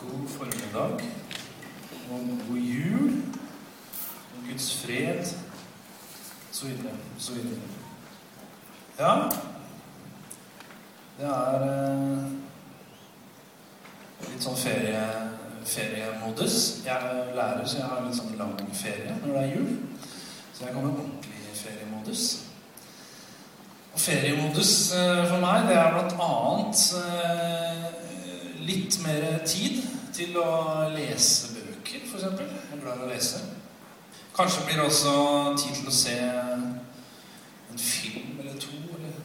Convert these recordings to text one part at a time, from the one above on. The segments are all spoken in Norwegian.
God formiddag og god jul og Guds fred så videre, så videre. Ja, det er eh, litt sånn ferie, feriemodus. Jeg er lærer, så jeg har litt sånn lang ferie når det er jul. Så jeg kommer ordentlig i feriemodus. Og feriemodus eh, for meg, det er blant annet eh, litt mer tid til å lese bøker, f.eks. Jeg er glad i å lese. Kanskje blir det også tid til å se en film eller to eller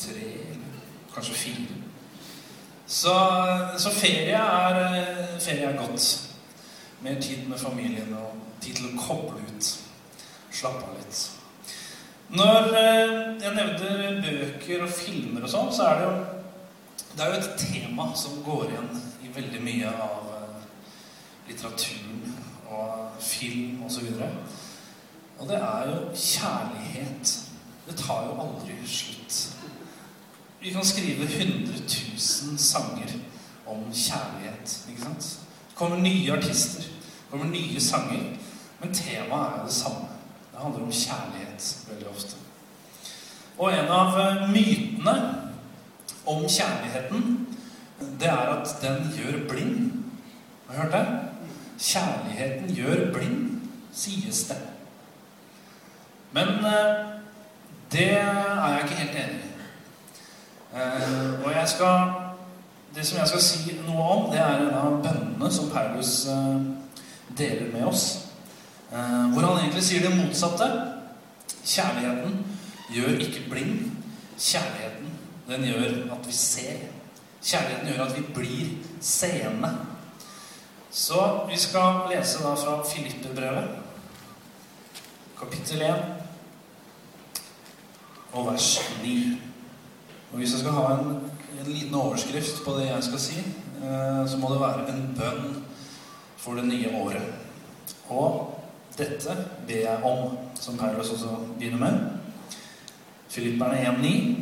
tre eller kanskje fire. Så, så ferie, er, ferie er godt. Mer tid med familien og tid til å koble ut. Slappe av litt. Når eh, jeg nevner bøker og filmer og sånn, så er det jo det er jo et tema som går igjen i veldig mye av litteratur litteraturen og film osv. Og, og det er jo kjærlighet. Det tar jo aldri slutt. Vi kan skrive 100 000 sanger om kjærlighet. ikke sant? Det kommer nye artister, det kommer nye sanger. Men temaet er jo det samme. Det handler om kjærlighet veldig ofte. Og en av eh, mytene om kjærligheten, det er at den gjør blind. Har du hørt det? Kjærligheten gjør blind, sies det. Men eh, det er jeg ikke helt enig i. Eh, og jeg skal Det som jeg skal si noe om, det er en av bønnene som Paulus eh, deler med oss. Hvor han egentlig sier det motsatte. Kjærligheten gjør ikke blind. Kjærligheten den gjør at vi ser. Kjærligheten gjør at vi blir seende. Så vi skal lese da fra Filipperbrevet, kapittel 1, og vers 9. Og hvis jeg skal ha en, en liten overskrift på det jeg skal si, eh, så må det være en bønn for det nye året. Og dette ber jeg om, som Paulus også begynner med. Filipperne 1,9.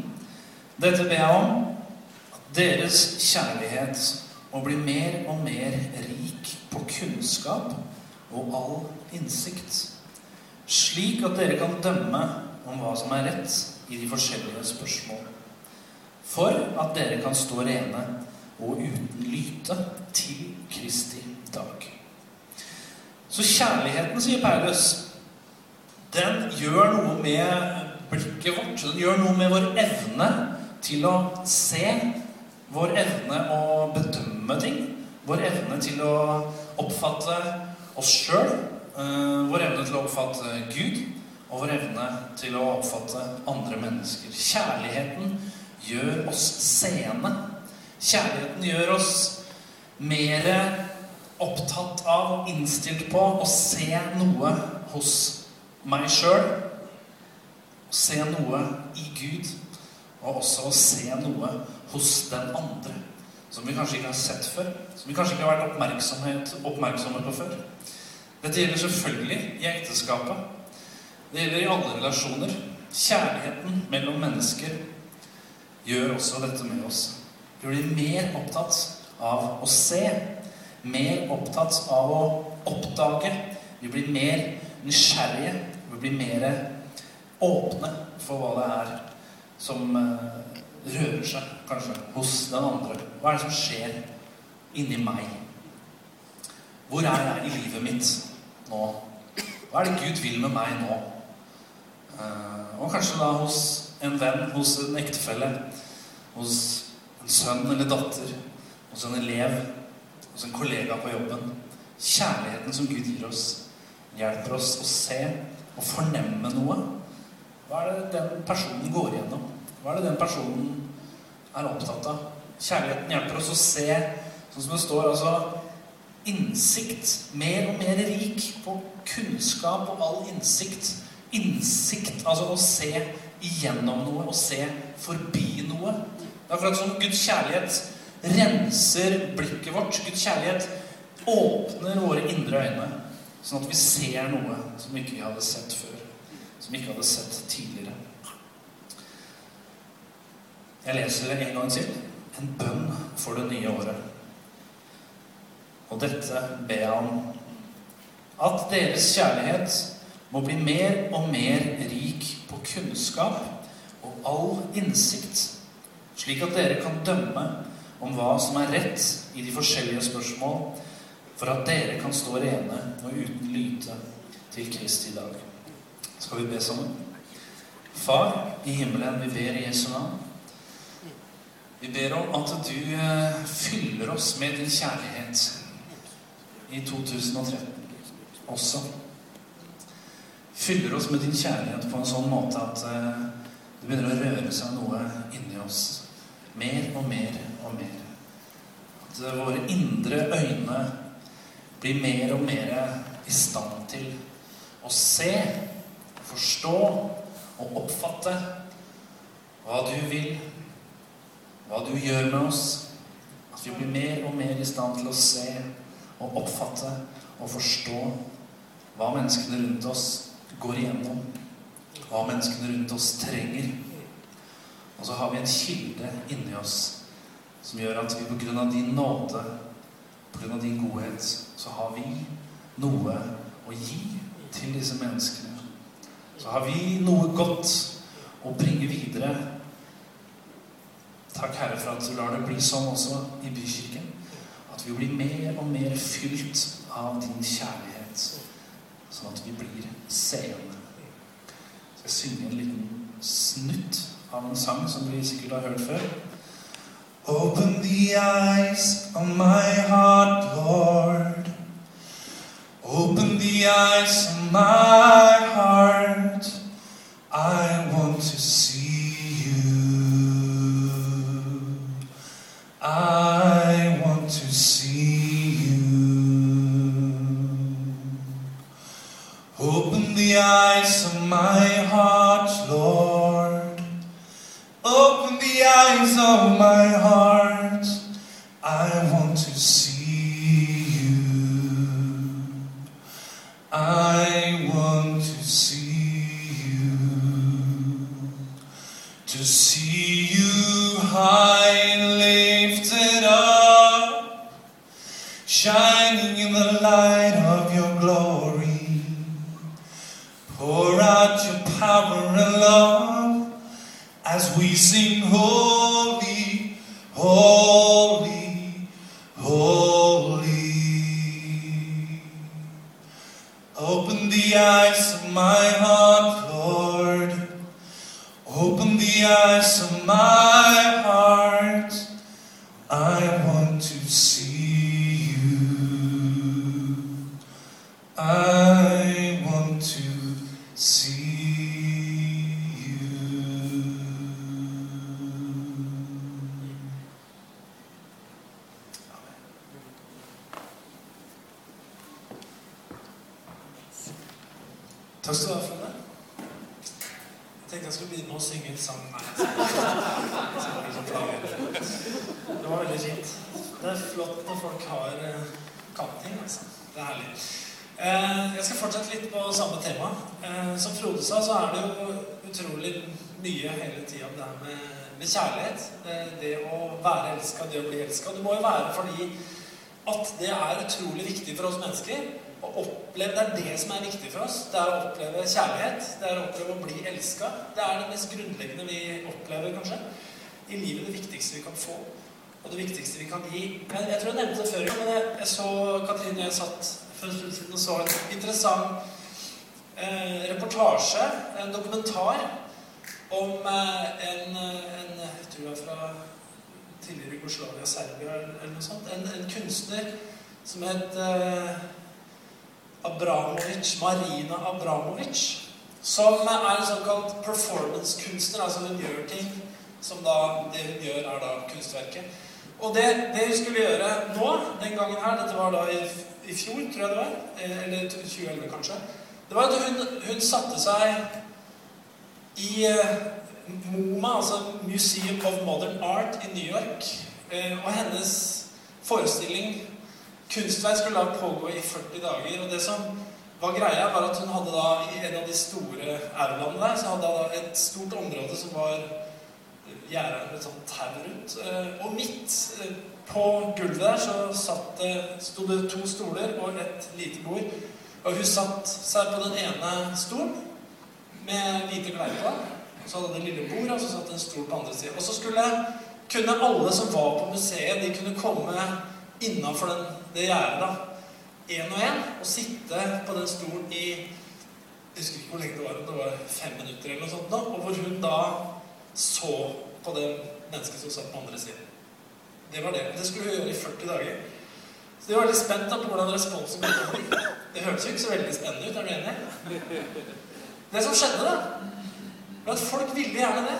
Dette ber jeg om at deres kjærlighet må bli mer og mer rik på kunnskap og all innsikt, slik at dere kan dømme om hva som er rett i de forskjellige spørsmål, for at dere kan stå rene og uten lyte til Kristi dag. Så kjærligheten, sier Paulus, den gjør noe med blikket vårt. Den gjør noe med vår evne til å se, vår evne å bedømme ting, vår evne til å oppfatte oss sjøl, vår evne til å oppfatte Gud, og vår evne til å oppfatte andre mennesker. Kjærligheten gjør oss seende. Kjærligheten gjør oss mer opptatt av innstilt på å se noe hos meg sjøl. Se noe i Gud og også å se noe hos den andre som vi kanskje ikke har sett før. Som vi kanskje ikke har vært oppmerksomme på før. Dette gjelder selvfølgelig i ekteskapet. Det gjelder i alle relasjoner. Kjærligheten mellom mennesker gjør også dette med oss. Vi blir mer opptatt av å se, mer opptatt av å oppdage. Vi blir mer nysgjerrige. Vi blir mer åpne for hva det er som rører seg, kanskje, hos den andre. Hva er det som skjer inni meg? Hvor er jeg i livet mitt nå? Hva er det Gud vil med meg nå? Og kanskje da hos en venn, hos en ektefelle, hos en sønn eller datter, hos en elev, hos en kollega på jobben. Kjærligheten som Gud gir oss, hjelper oss å se og fornemme noe. Hva er det den personen går igjennom? Hva er det den personen er opptatt av? Kjærligheten hjelper oss å se, sånn som det står, altså innsikt. Mer og mer rik på kunnskap og all innsikt. Innsikt, altså å se igjennom noe, å se forbi noe. Det er akkurat som Guds kjærlighet renser blikket vårt. Guds kjærlighet åpner våre indre øyne, sånn at vi ser noe som ikke vi hadde sett før. Som vi ikke hadde sett tidligere. Jeg leser det en gang til. En bønn for det nye året. Og dette ber jeg om. At deres kjærlighet må bli mer og mer rik på kunnskap og all innsikt, slik at dere kan dømme om hva som er rett i de forskjellige spørsmål, for at dere kan stå rene og uten lyte til Kristi dag. Skal vi be sammen? Far i himmelen, vi ber i Jesu navn. Vi ber om at du eh, fyller oss med din kjærlighet i 2013 også. Fyller oss med din kjærlighet på en sånn måte at eh, det begynner å røre seg noe inni oss. Mer og mer og mer. At eh, våre indre øyne blir mer og mer i stand til å se, forstå og oppfatte hva du vil, hva du gjør med oss. At vi blir mer og mer i stand til å se og oppfatte og forstå hva menneskene rundt oss går igjennom. Hva menneskene rundt oss trenger. Og så har vi en kilde inni oss som gjør at vi på grunn av din nåde, på grunn av din godhet, så har vi noe å gi til disse menneskene. Så har vi noe godt å bringe videre. Takk, Herre, for at du lar det bli sånn også i Bykirken. At vi blir mer og mer fylt av din kjærlighet. Sånn at vi blir seende. Så jeg synger en liten snutt av en sang som vi sikkert har hørt før. Open the eyes of my heart, Lord. Open the eyes of my heart. I want to see Open the eyes of my heart. Det er utrolig viktig for oss mennesker. Å oppleve, Det er det som er viktig for oss. Det er å oppleve kjærlighet. Det er å oppleve å bli elska. Det er det mest grunnleggende vi opplever, kanskje. I livet det viktigste vi kan få. Og det viktigste vi kan gi. Jeg, jeg tror jeg nevnte det før, men jeg, jeg så Katrine jeg satt for en stund siden og så en interessant eh, reportasje, en dokumentar, om eh, en, en Jeg tror det er fra tidligere Jugoslavia, Serbia eller noe sånt. En, en kunstner som het eh, Abramovic, Marina Abramovic. Som er en såkalt performance-kunstner. Altså hun gjør ting som da Det hun gjør, er da kunstverket. Og det, det hun skulle gjøre nå, den gangen her Dette var da i, i fjor, tror jeg det var. eh, Eller 2011, kanskje. Det var at hun, hun satte seg i eh, MoMA, altså Museum of Modern Art i New York. Og hennes forestilling, kunstverk, skulle da pågå i 40 dager. Og det som var greia, var at hun hadde da i en av de store aulaene der, så hadde hun da et stort område som var gjerda med et sånt tau rundt. Eh, og midt eh, på gulvet der så satt det, sto det to stoler og et lite bord. Og hun satt seg på den ene stolen med hvite klær på. Så hadde det lille bord, og så satt en stol på andre siden. Og så skulle kunne alle som var på museet, de kunne komme innafor det gjerdet, da. Én og én, og sitte på den stolen i Jeg husker ikke hvor lenge det var, det var fem minutter eller noe sånt, da, og hvor hun da så på det mennesket som satt på andre siden. Det var det. Det skulle hun gjøre i 40 dager. Så de var veldig spent da på hvordan responsen ble. Det hørtes jo ikke så veldig spennende ut, er du enig? Det som skjedde, da, var at folk ville gjerne det.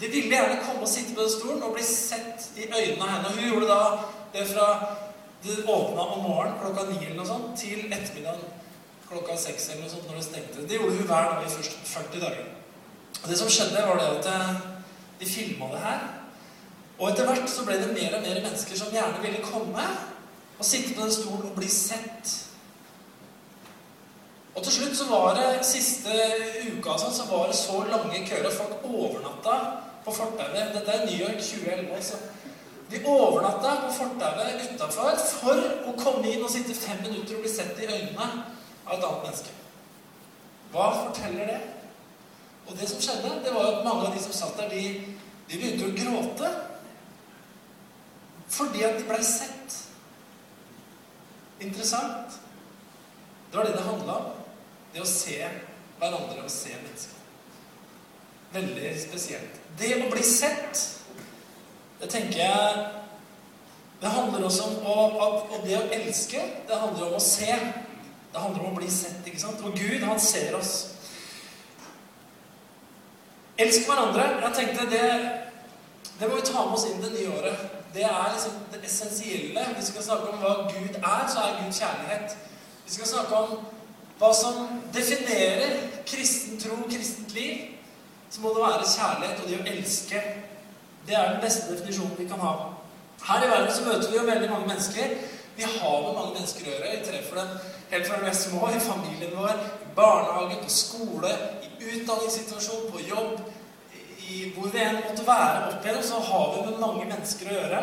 De ville gjerne komme og sitte på den stolen og bli sett i øynene av henne. Og hun gjorde da det fra det åpna om morgenen klokka ni eller noe sånt, til ettermiddagen klokka seks eller noe sånt når det stengte. Det gjorde hun hver dag i først 40 dager. Og det som skjedde, var det at eh, de filma det her. Og etter hvert så ble det mer og mer mennesker som gjerne ville komme og sitte på den stolen og bli sett. Og til slutt så var det siste uka sånn, så var det så lange køer at folk overnatta på fortauet. Dette er New York 2011. altså. De overnatta på fortauet utafor for å komme inn og sitte fem minutter og bli sett i øynene av et annet menneske. Hva forteller det? Og det som skjedde, det var at mange av de som satt der, de, de begynte å gråte. Fordi at de blei sett. Interessant. Det var det det handla om. Det å se hverandre og se mennesker. Veldig spesielt. Det å bli sett, det tenker jeg Det handler også om å, og det å elske, det handler om å se. Det handler om å bli sett, ikke sant? Og Gud, han ser oss. Elsk hverandre. Jeg tenkte det det må vi ta med oss inn det nye året. Det er liksom det essensielle. Vi skal snakke om hva Gud er, så er Gud kjærlighet. Vi skal snakke om hva som definerer kristen tro, kristent liv, så må det være kjærlighet og det å elske. Det er den beste definisjonen vi kan ha. Her i verden så møter vi jo veldig mange mennesker. Vi har med mange mennesker å gjøre. Vi treffer dem helt fra vi er små, i familien vår, i barnehage, på skole, i utdanningssituasjon, på jobb, i hvor vi enn måtte være opp igjennom, så har vi med mange mennesker å gjøre.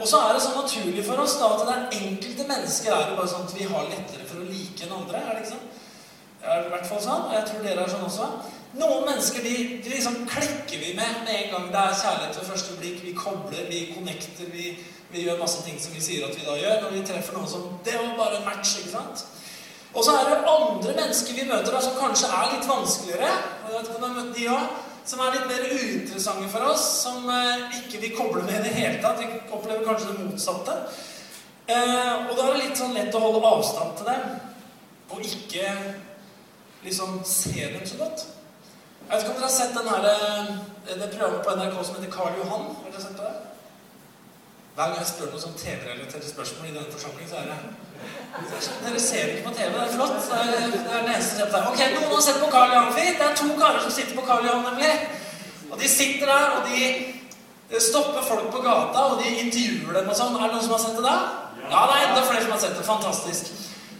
Og så er det så naturlig for oss da at det er enkelte mennesker er det bare sånn at vi har lettere for å like enn andre. er det ikke sånn? Det er i hvert fall sånn, og jeg tror dere er sånn også. Noen mennesker de, de liksom klikker vi med med en gang det er kjærlighet ved første blikk. Vi kobler, vi connecter, vi, vi, gjør masse ting som vi sier at vi da gjør. Når vi treffer noen som Det var bare en match, ikke sant? Og så er det andre mennesker vi møter da som kanskje er litt vanskeligere. Jeg vet ikke om har møtt de også som er litt mer uinteressante for oss, som eh, ikke vi kobler med i det hele tatt. Vi opplever kanskje det motsatte. Eh, og da er det litt sånn lett å holde avstand til dem, og ikke liksom se dem så godt. Jeg vet ikke om dere har sett den her, eh, det programmet på NRK som heter Karl Johan? Har dere sett det? Hver gang jeg spør noe sånn TV-relaterte spørsmål i denne forsamlingen, så er det Dere ser ikke på TV. Det er flott. Det er, det er det der. Ok, noen har sett på Karl Johan Fint. Det er to karer som sitter på Karl Johan, nemlig. Og de sitter der, og de stopper folk på gata, og de intervjuer dem og sånn. Er det noen som har sett det da? Ja, det er enda flere som har sett det. Fantastisk.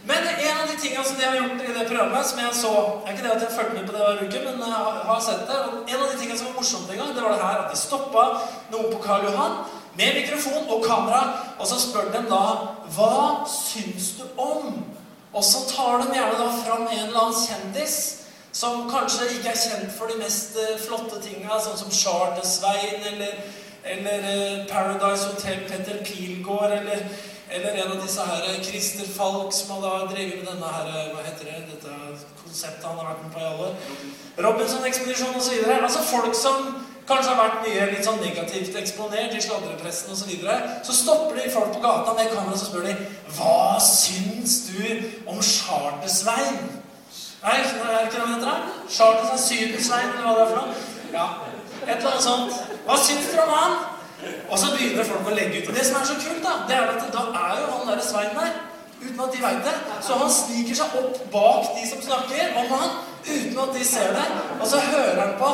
Men en av de tingene som de har gjort i det programmet, som jeg så er ikke det at jeg fulgte med på det hver uke, men jeg har sett det. En av de tingene som var morsomt en gang, det var det her at de stoppa noen på Karl Johan med mikrofon og kamera, og så spør de da Hva syns du om? Og så tar de gjerne da fram en eller annen kjendis som kanskje ikke er kjent for de mest uh, flotte tinga, sånn som Charter-Svein eller, eller uh, Paradise Hotel Petter Pilgaard eller, eller en av disse her Christer Falk som har da drevet med denne her, hva heter det, dette konseptet han har vært med på i alle Robinson-ekspedisjonen osv. Altså folk som kanskje har vært mye litt sånn negativt eksponert i sladrepressen osv., så, videre, så stopper de folk på gata med kamera og spør de, Hva syns du om Charter-Svein? Nei, er ikke det han heter? Charter-Svein, Syden-Svein, eller hva det er for noe? Ja, et eller annet sånt. Hva syns dere om han? Og så begynner folk å legge ut. Og det som er så kult, da, det er at da er jo han derre Svein der. Uten at de veit det. Så han sniker seg opp bak de som snakker om han, uten at de ser det. Og så hører han på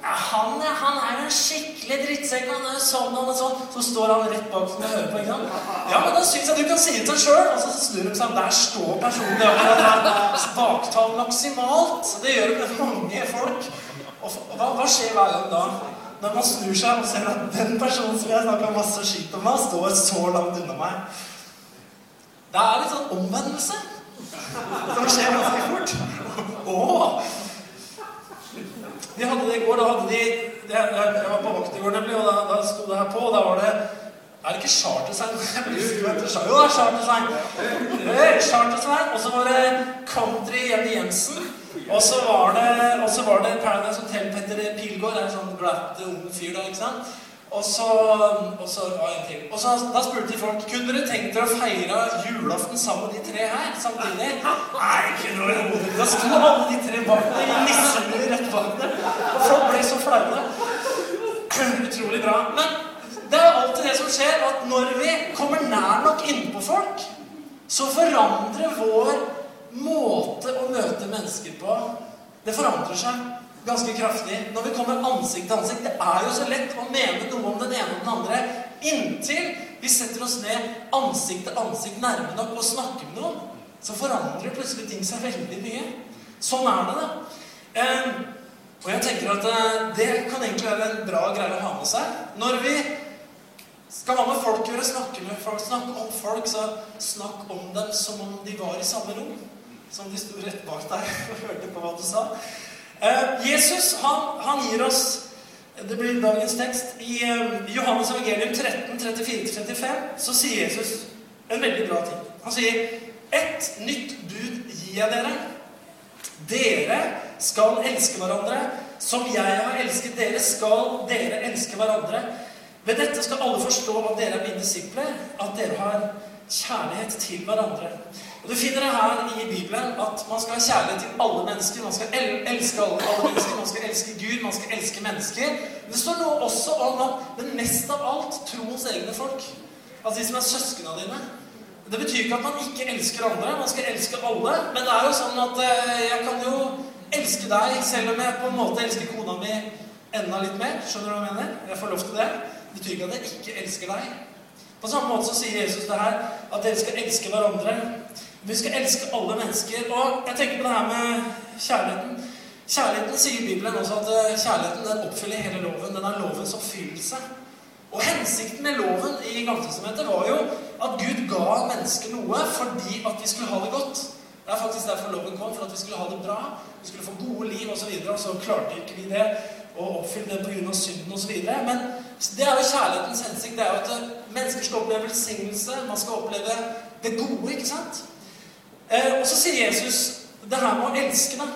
ja, han, han er en skikkelig drittsekk. Han er sånn og sånn. Så står han rett bak som jeg hører på. ikke sant? Ja, men da syns jeg du kan si det til sjøl. Og så snur de seg. Der står personen akkurat Baktall maksimalt. Det gjør det med mange folk. Og hva, hva skjer hver gang da? Når man snur seg og ser at den personen som jeg snakka masse skitt om, står så langt unna meg. Det er litt sånn omvendelse som skjer ganske fort. Åh! De hadde det i går. Da hadde de Jeg var på vakt i går, nemlig, og da, da sto det her på. og Da var det Er det ikke Charter-Svein? Jo, det er Charter-Svein. Charter-Svein. Og så var det Country Jenny Jensen. Og så var det, og så var det Paradise Hotel Petter Pilgaard. En sånn glatt ung fyr da, ikke sant? Og så, og så ja, en til. Og så, Da spurte de folk kunne dere tenkt dere å feire julaften sammen med de tre her samtidig. Nei, ikke noe rolig. Da sto alle de tre bak deg i nisselue rett bak deg. Og folk ble så flaue. Utrolig bra. Men det er alltid det som skjer, at når vi kommer nær nok innpå folk, så forandrer vår måte å møte mennesker på Det forandrer seg ganske kraftig når vi kommer ansikt til ansikt. Det er jo så lett å mene noe om den ene og den andre inntil vi setter oss ned ansikt til ansikt nærme nok og snakker med noen. Så forandrer plutselig ting seg veldig mye. Sånn er det, da. Eh, og jeg tenker at eh, det kan egentlig være en bra greie å ha med seg. Når vi skal ha med folk gjøre, snakke med folk, snakke om folk, så snakk om dem som om de var i samme rom. Som de sto rett bak deg og hørte på hva du sa. Eh, Jesus han, han, gir oss Det blir dagens tekst. I eh, Johannes evangelium 13, 34-35 så sier Jesus en veldig bra ting. Han sier Et nytt bud gir jeg dere. Dere skal elske hverandre. Som jeg har elsket dere, skal dere elske hverandre. Ved dette skal alle forstå at dere er mine disipler, at dere har kjærlighet til hverandre. Og Du finner det her i Bibelen at man skal ha kjærlighet til alle mennesker. Man skal elske alle, alle, mennesker, man skal elske Gud, man skal elske mennesker. Men det står noe også om at men mest av alt troens egne folk. Altså de som er søsknene dine. Det betyr ikke at man ikke elsker andre. Man skal elske alle. Men det er jo sånn at eh, jeg kan jo elske deg selv om jeg på en måte elsker kona mi enda litt mer. Skjønner du hva jeg mener? Jeg får lov til det. Det betyr ikke at jeg ikke elsker deg. På samme måte så sier Jesus det her at dere skal elske hverandre. Vi skal elske alle mennesker. Og jeg tenker på det her med kjærligheten. Kjærligheten sier Bibelen også at eh, kjærligheten den oppfyller hele loven. Den er lovens oppfyllelse. Og hensikten med loven i Gamletestamentet var jo at Gud ga mennesker noe fordi at vi skulle ha det godt. Det er faktisk derfor loven kom, for at vi skulle ha det bra. Vi skulle få gode liv osv. Og, og så klarte ikke vi det og oppfylle det pga. synden osv. Men det er jo kjærlighetens hensikt. Det er jo at eh, mennesker skal oppleve velsignelse. Man skal oppleve det gode, ikke sant? Eh, og så sier Jesus det her med å elske, da.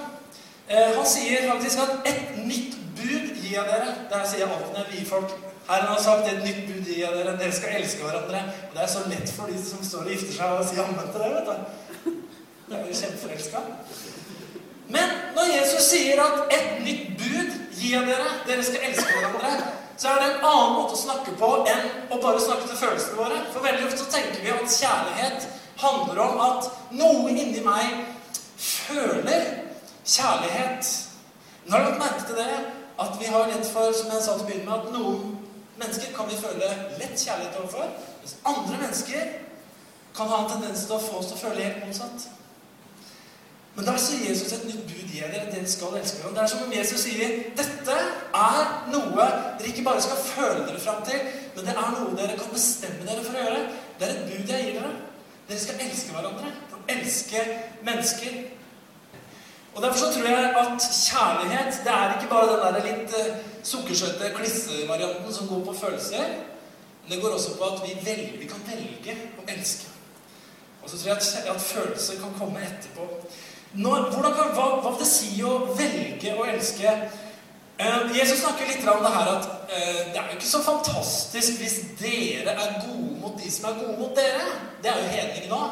Eh, han sier faktisk at 'et nytt bud gir jeg dere'. Det her sier jeg alltid når jeg vier folk. Herren har sagt 'et nytt bud gir jeg dere'. Dere skal elske hverandre. Og det er så lett for de som står og gifter seg, å si ammen til det. vet du. Det er jo kjempeforelska. Men når Jesus sier at 'et nytt bud gir jeg dere', dere skal elske hverandre, så er det en annen måte å snakke på enn å bare snakke til følelsene våre. For veldig ofte så tenker vi at kjærlighet handler om at noe inni meg føler kjærlighet. Nå har du lagt merke til det at vi har lett for, som jeg sa til å begynne med, at noen mennesker kan vi føle lett kjærlighet overfor, mens andre mennesker kan ha en tendens til å få oss til å føle helt motsatt. Men da sier Jesus et nytt bud gir dere. Dere skal elske hverandre. Det er som om Jesus sier dette er noe dere ikke bare skal føle dere fram til, men det er noe dere kan bestemme dere for å gjøre. Det er et bud jeg gir dere. Dere skal elske hverandre. Elske mennesker. Og Derfor så tror jeg at kjærlighet det er ikke bare den der litt uh, sukkersøte klissevarianten som går på følelser. Men det går også på at vi, velger, vi kan velge å elske. Og så tror jeg at, at følelser kan komme etterpå. Når, kan, hva, hva vil det si å velge å elske? Uh, Jesus snakker litt om det her at uh, det er jo ikke så fantastisk hvis dere er gode mot de som er gode mot dere. Det er jo hedning nå.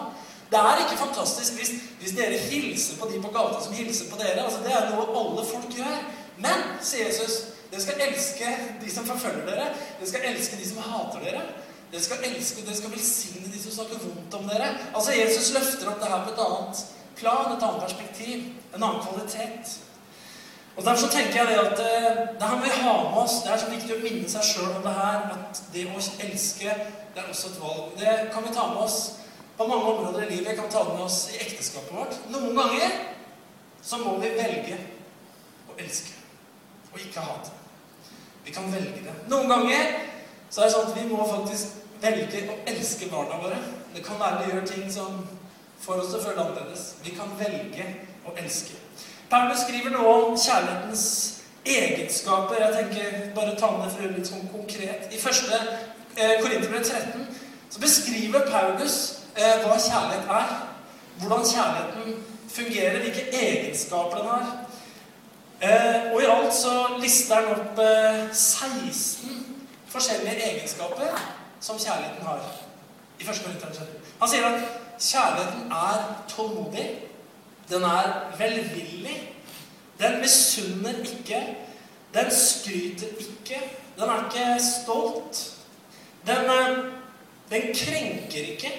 Det er ikke fantastisk hvis, hvis, dere hilser på de på gata som hilser på dere. Altså, det er noe alle folk gjør. Men, sier Jesus, dere skal elske de som forfølger dere. Dere skal elske de som hater dere. Dere skal elske, dere skal velsigne de som snakker vondt om dere. Altså, Jesus løfter opp det her på et annet plan, et annet perspektiv, en annen kvalitet. Og Derfor så tenker jeg det at eh, det her må vi ha med oss. Det er så viktig å minne seg sjøl om det her. At det å elske, det er også et valg. Det kan vi ta med oss på mange områder i livet. Vi kan ta det med oss i ekteskapet vårt. Noen ganger så må vi velge å elske og ikke hate. Vi kan velge det. Noen ganger så er det sånn at vi må faktisk velge å elske barna våre. Det kan være vi gjør ting som får oss å føle annerledes. Vi kan velge å elske. Paulus skriver noe om kjærlighetens egenskaper. Jeg tenker bare ta med for litt sånn konkret. I første eh, Korinterbrev 13 så beskriver Paulus eh, hva kjærlighet er. Hvordan kjærligheten fungerer, hvilke egenskaper den har. Eh, og i alt så lister han opp eh, 16 forskjellige egenskaper som kjærligheten har. I første Korinterbrev 13. Han sier at kjærligheten er tålmodig. Den er velvillig. Den misunner ikke. Den skryter ikke. Den er ikke stolt. Den, eh, den krenker ikke.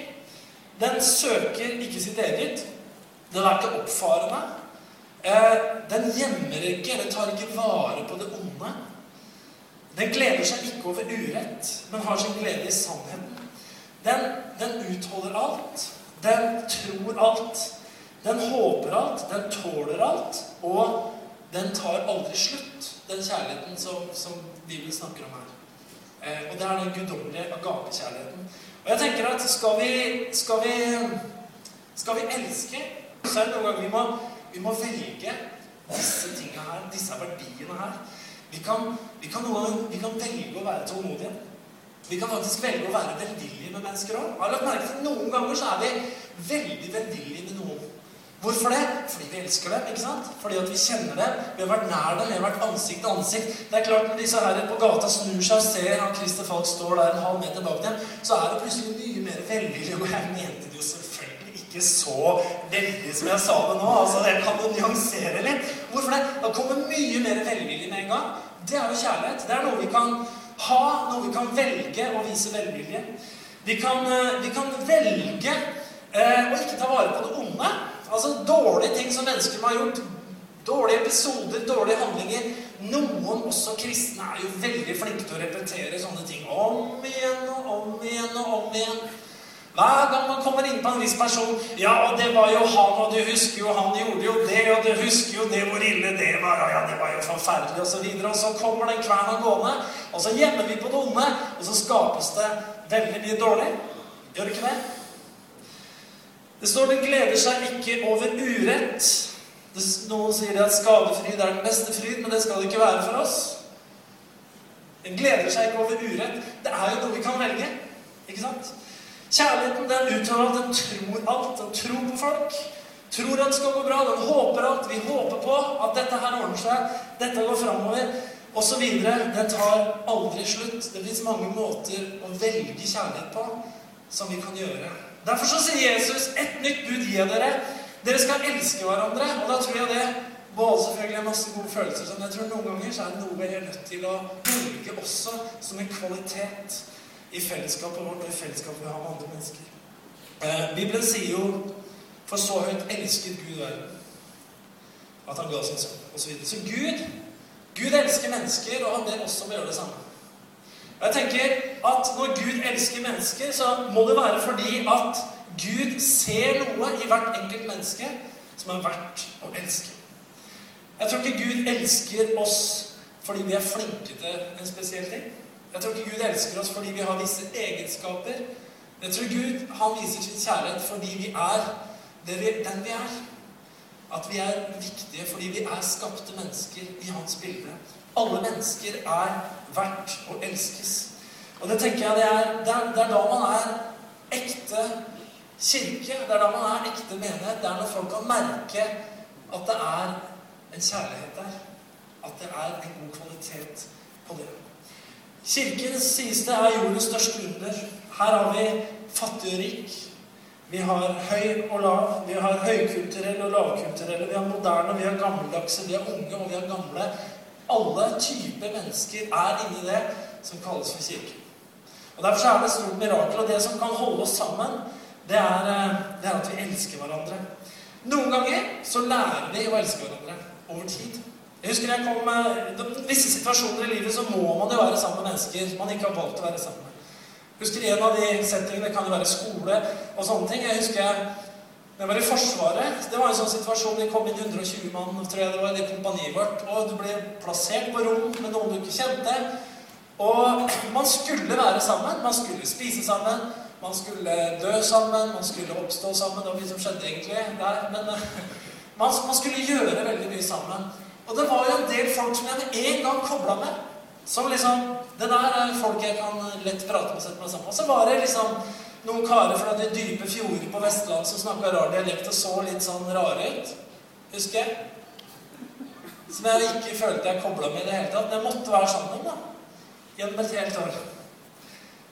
Den søker ikke sitt eget. Den er ikke oppfarende. Eh, den gjemmer ikke eller tar ikke vare på det onde. Den gleder seg ikke over urett, men har sin glede i sannheten. Den, den utholder alt. Den tror alt. Den håper alt. Den tåler alt. Og den tar aldri slutt, den kjærligheten som, som Bibelen snakker om her. Eh, og det er den guddommelige agapekjærligheten. Og jeg tenker at skal vi, skal vi, skal vi elske, så er det noen ganger vi må, vi må velge disse tingene her, disse verdiene her. Vi kan, vi, kan noen, vi kan velge å være tålmodige. Vi kan faktisk velge å være velvillige med mennesker òg. Har lagt merke til Noen ganger så er vi veldig velvillige med noen. Hvorfor det? Fordi vi elsker dem. ikke sant? Fordi at vi kjenner dem. Vi har vært nær dem. Vi har vært ansikt til ansikt. Det er klart Når disse her på gata snur seg og ser at Christer Falk står der en halv meter bak dem, så er det plutselig mye mer velvillig. Og jeg mente det jo selvfølgelig ikke så veldig som jeg sa det nå. altså Det kan jo nyansere litt. Hvorfor det? Da kommer mye mer velvillig med en gang. Det er jo kjærlighet. Det er noe vi kan ha, noe vi kan velge å vise velvilje. Vi kan, vi kan velge eh, å ikke ta vare på det onde. Altså dårlige ting som mennesker har gjort. Dårlige episoder, dårlige handlinger. Noen, også kristne, er jo veldig flinke til å repetere sånne ting om igjen og om igjen og om igjen. Hver gang man kommer inn på en viss person 'Ja, og det var jo han, og du husker jo han gjorde jo det, og du husker jo det, hvor ille det var.' Ja, det var jo forferdelig, og så videre. Og så kommer den kverna gående, og så gjemmer vi på det onde, og så skapes det veldig mye dårlig. Gjør det ikke det? Det står den gleder seg ikke over urett. Noen sier at skadefryd er den beste fryd, men det skal det ikke være for oss. Den gleder seg ikke over urett. Det er jo noe vi kan velge. Ikke sant? Kjærligheten den uttaler at den tror alt. Den tror på folk. Tror at det skal gå bra. Den håper alt. Vi håper på at dette her ordner seg. Dette går framover. Videre. Den tar aldri slutt. Det fins mange måter å velge kjærlighet på som vi kan gjøre. Derfor så sier Jesus et nytt bud gir dere. Dere skal elske hverandre. Og da tror jeg det både selvfølgelig er masse gode følelser, men jeg tror noen ganger så er det noe vi er nødt til å velge også som en kvalitet i fellesskapet vårt og i fellesskapet vi har med andre mennesker. Eh, Bibelen sier jo For så høyt elsket Gud verden at han ga sin sønn, osv. Så, så Gud, Gud elsker mennesker, og han ber oss om å gjøre det samme. Jeg tenker at når Gud elsker mennesker, så må det være fordi at Gud ser noe i hvert enkelt menneske som er verdt å elske. Jeg tror ikke Gud elsker oss fordi vi er flinke til en spesiell ting. Jeg tror ikke Gud elsker oss fordi vi har visse egenskaper. Jeg tror Gud han viser sin kjærlighet fordi vi er vi, den vi er. At vi er viktige fordi vi er skapte mennesker i hans bilde. Alle mennesker er verdt å elskes. Og det tenker jeg det er, det er, det er da man er ekte kirke. Det er da man er ekte menighet. Det er når folk kan merke at det er en kjærlighet der. At det er en god kvalitet på det. Kirken sies det er jordens største under. Her har vi fattig og rik. Vi har høy og lav. Vi har høykulturelle og lavkulturelle. Vi har moderne, vi har gammeldagse, vi har unge og vi har gamle. Alle typer mennesker er inni det som kalles for kirke. Og Derfor er det et stort mirakel. Og det som kan holde oss sammen, det er, eh, det er, at vi elsker hverandre. Noen ganger så lærer vi å elske hverandre over tid. Jeg husker jeg kom med Visse situasjoner i livet så må man jo være sammen med mennesker man ikke har valgt å være sammen med. Jeg husker En av de settingene kan jo være skole og sånne ting. Jeg husker jeg jeg var i Forsvaret. Det var en sånn situasjon vi kom inn 120 mann tror jeg det var, i kompaniet vårt. Og du ble plassert på rom med noen du ikke kjente. Og man skulle være sammen. Man skulle spise sammen. Man skulle dø sammen. Man skulle oppstå sammen. Det var mye som skjedde egentlig der. Men eh, man, man skulle gjøre veldig mye sammen. Og det var jo en del folk som jeg med en gang kobla med. Som liksom Det der er folk jeg kan lett prate med og sette meg sammen med. Så var det liksom noen karer fra de dype fjorder på Vestlandet som snakka rar dialekt og så litt sånn rare ut. Husker jeg. Som jeg ikke følte jeg kobla med i det hele tatt. Det måtte være sammen da. gjennom et helt år.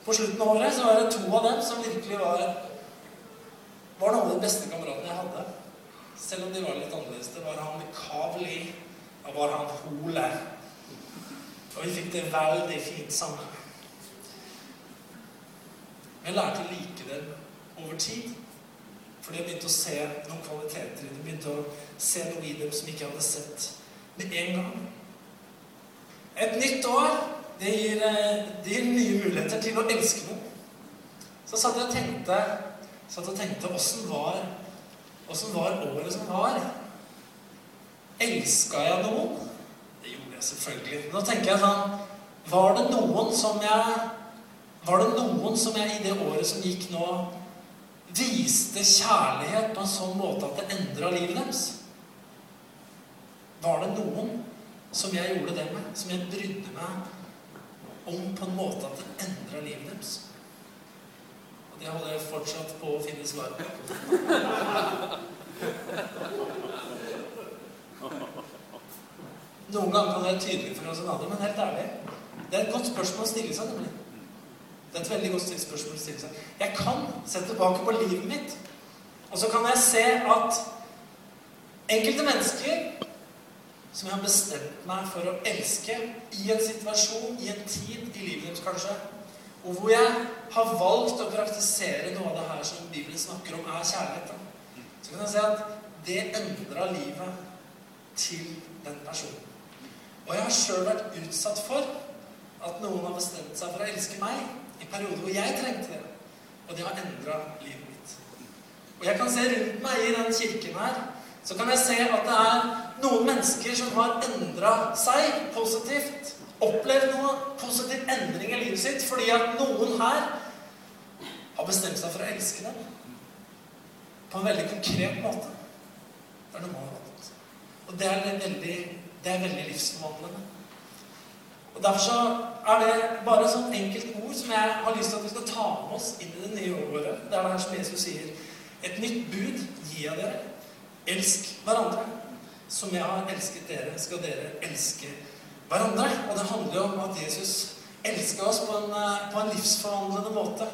På slutten av året så var det to av dem som virkelig var var noen av de beste kameratene jeg hadde. Selv om de var litt annerledes. Det var han Kavli, og var han Hole. Og vi fikk det veldig fint sammen. Jeg lærte å like det over tid. Fordi jeg begynte å se noen kvaliteter i dem. Begynte å se noe i dem som ikke jeg hadde sett med en gang. Et nytt år, det gir, eh, det gir nye muligheter til å elske noe. Så satt jeg og tenkte åssen var, hvordan var året som var? Elska jeg noen? Det gjorde jeg selvfølgelig. Nå tenker jeg sånn Var det noen som jeg var det noen som jeg i det året som gikk nå, viste kjærlighet på en sånn måte at det endra livet deres? Var det noen som jeg gjorde det med, som jeg brydde meg om på en måte at det endra livet deres? Og det holder jeg fortsatt på å finne svar på. Noen ganger kan det være tydelig for oss enn andre, men helt ærlig Det er et godt spørsmål å stille seg, nemlig. Det er et veldig godt spørsmål å stille seg. Jeg kan se tilbake på livet mitt, og så kan jeg se at enkelte mennesker som jeg har bestemt meg for å elske i en situasjon, i en tid i livet deres kanskje, og hvor jeg har valgt å praktisere noe av det her som Bibelen snakker om, er kjærlighet. Da. Så kan jeg se at det endra livet til den personen. Og jeg har sjøl vært utsatt for at noen har bestemt seg for å elske meg i perioder hvor jeg trengte det. Og det har endra livet mitt. Og jeg kan se rundt meg i den kirken her, så kan jeg se at det er noen mennesker som har endra seg positivt. Opplevd noe positiv endring i livet sitt fordi at noen her har bestemt seg for å elske dem. På en veldig konkret måte. Det er noe. Og det er veldig, veldig livsforvandlende. Og Derfor så er det bare sånn enkelt ord som jeg har lyst til at vi skal ta med oss inn i det nye året. Det er det her som Jesus sier. Et nytt bud gir jeg dere. Elsk hverandre. Som jeg har elsket dere, skal dere elske hverandre. Og det handler jo om at Jesus elska oss på en, eh, på en, livsforvandlende måte.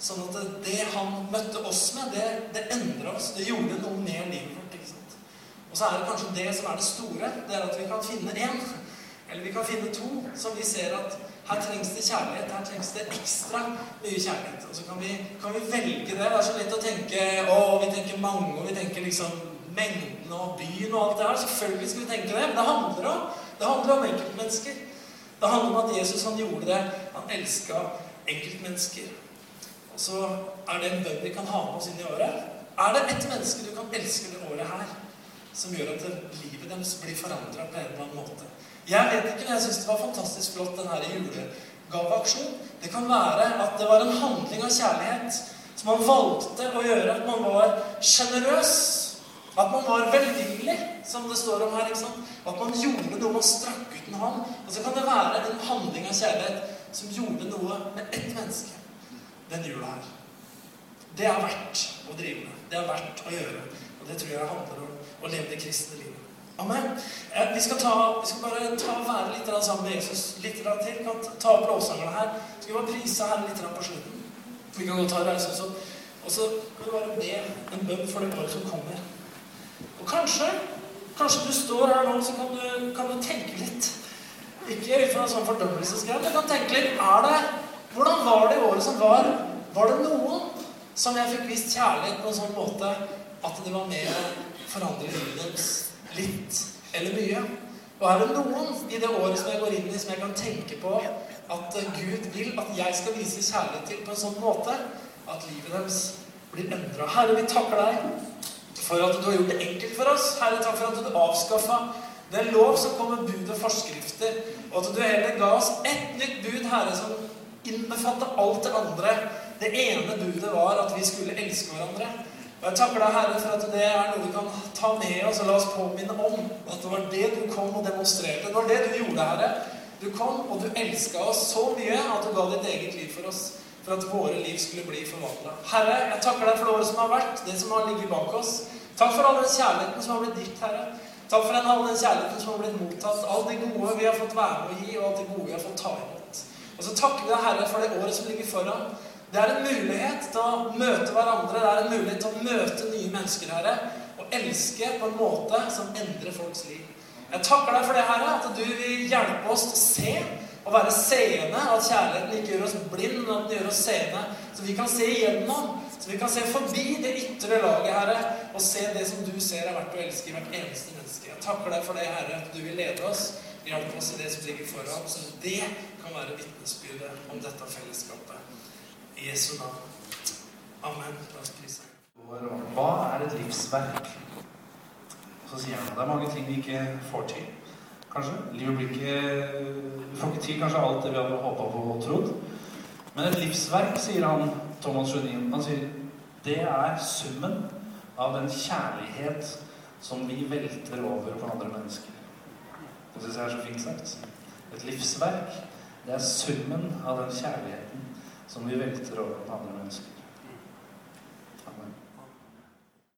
Sånn at det han møtte oss med, det, det endra oss. Det gjorde noe med livet vårt. Og så er det kanskje det som er det store. Det er at vi kan finne én eller vi kan finne to som vi ser at her trengs det kjærlighet. Her trengs det ekstra mye kjærlighet. Og så kan vi, kan vi velge det. Det er så lett å tenke å, vi tenker mange, og vi tenker liksom mengden og byen og alt det her. Selvfølgelig skal vi tenke det. Men det handler om, det handler om enkeltmennesker. Det handler om at Jesus han gjorde det. Han elska enkeltmennesker. Og så er det en bønn vi kan ha med oss inn i året. Er det ett menneske du kan elske det året her, som gjør at livet deres blir forandra på en eller annen måte? Jeg vet ikke, men jeg syns det var fantastisk flott, den her julegaveaksjonen. Det kan være at det var en handling av kjærlighet som man valgte å gjøre. At man var sjenerøs. At man var velvillig, som det står om her. ikke sant? At man gjorde noe, man strakk ut en hånd. Og så kan det være en handling av kjærlighet som gjorde noe med ett menneske den jula her. Det er verdt å drive med. Det er verdt å gjøre. Og det tror jeg handler om å leve det kristne livet. Amen. Eh, vi skal, ta, vi skal bare ta og være litt sammen med Jesus litt til. Kan ta opp lovsangerne her. Skal vi bare prise Herren litt på slutten? Vi kan godt ta reise opp. Og så kan vi bare be en bønn for det året som kommer. Og kanskje kanskje du står her nå, så kan du, kan du tenke litt. Ikke ut fra en sånn fordømmelsesgreie, men kan tenke litt er det, Hvordan var det i året som var? Var det noen som jeg fikk vist kjærlighet på en sånn måte at det var med å forandre livet deres? litt eller mye. Og er det noen i det året som jeg går inn i, som jeg kan tenke på at Gud vil at jeg skal vise kjærlighet til på en sånn måte at livet deres blir endra. Herre, vi takker deg for at du har gjort det enkelt for oss. Herre, takk for at du avskaffa den lov som kom med bud og forskrifter, og at du heller ga oss ett nytt bud, Herre, som innbefatter alt det andre. Det ene budet var at vi skulle elske hverandre. Og Jeg takker deg, Herre, for at det er noe vi kan ta med oss og la oss påminne om. At det var det du kom og demonstrerte. Det var det du gjorde, Herre. Du kom, og du elska oss så mye at du ga ditt eget liv for oss. For at våre liv skulle bli forvandla. Herre, jeg takker deg for det året som har vært, det som har ligget bak oss. Takk for all den kjærligheten som har blitt gitt, Herre. Takk for all den kjærligheten som har blitt mottatt. Alt det gode vi har fått være med å gi, og alt det gode vi har fått ta imot. Og så takker vi deg, Herre, for det året som ligger foran. Det er en mulighet til å møte hverandre. Det er en mulighet til å møte nye mennesker, Herre. Og elske på en måte som endrer folks liv. Jeg takker deg for det, Herre, at du vil hjelpe oss til å se og være seende. At kjærligheten ikke gjør oss blind, men at den gjør oss seende. Så vi kan se igjennom. Så vi kan se forbi det ytre laget, Herre, og se det som du ser er verdt å elske i hvert eneste menneske. Jeg takker deg for det, Herre, at du vil lede oss. Hjelpe oss i det som ligger foran, så det kan være vitnesbyrdet om dette fellesskapet. I Jesu navn. Amen. La oss prise. Hva er et livsverk? Så sier han det er mange ting vi ikke får til. Kanskje. Livet blir ikke Vi får ikke til kanskje alt det vi hadde håpa på og trodd. Men et livsverk, sier han Thomas Judin, han sier det er summen av den kjærlighet som vi velter over på andre mennesker. Det syns jeg er så fint sagt. Et livsverk, det er summen av den kjærligheten som vi velter over på andre mennesker.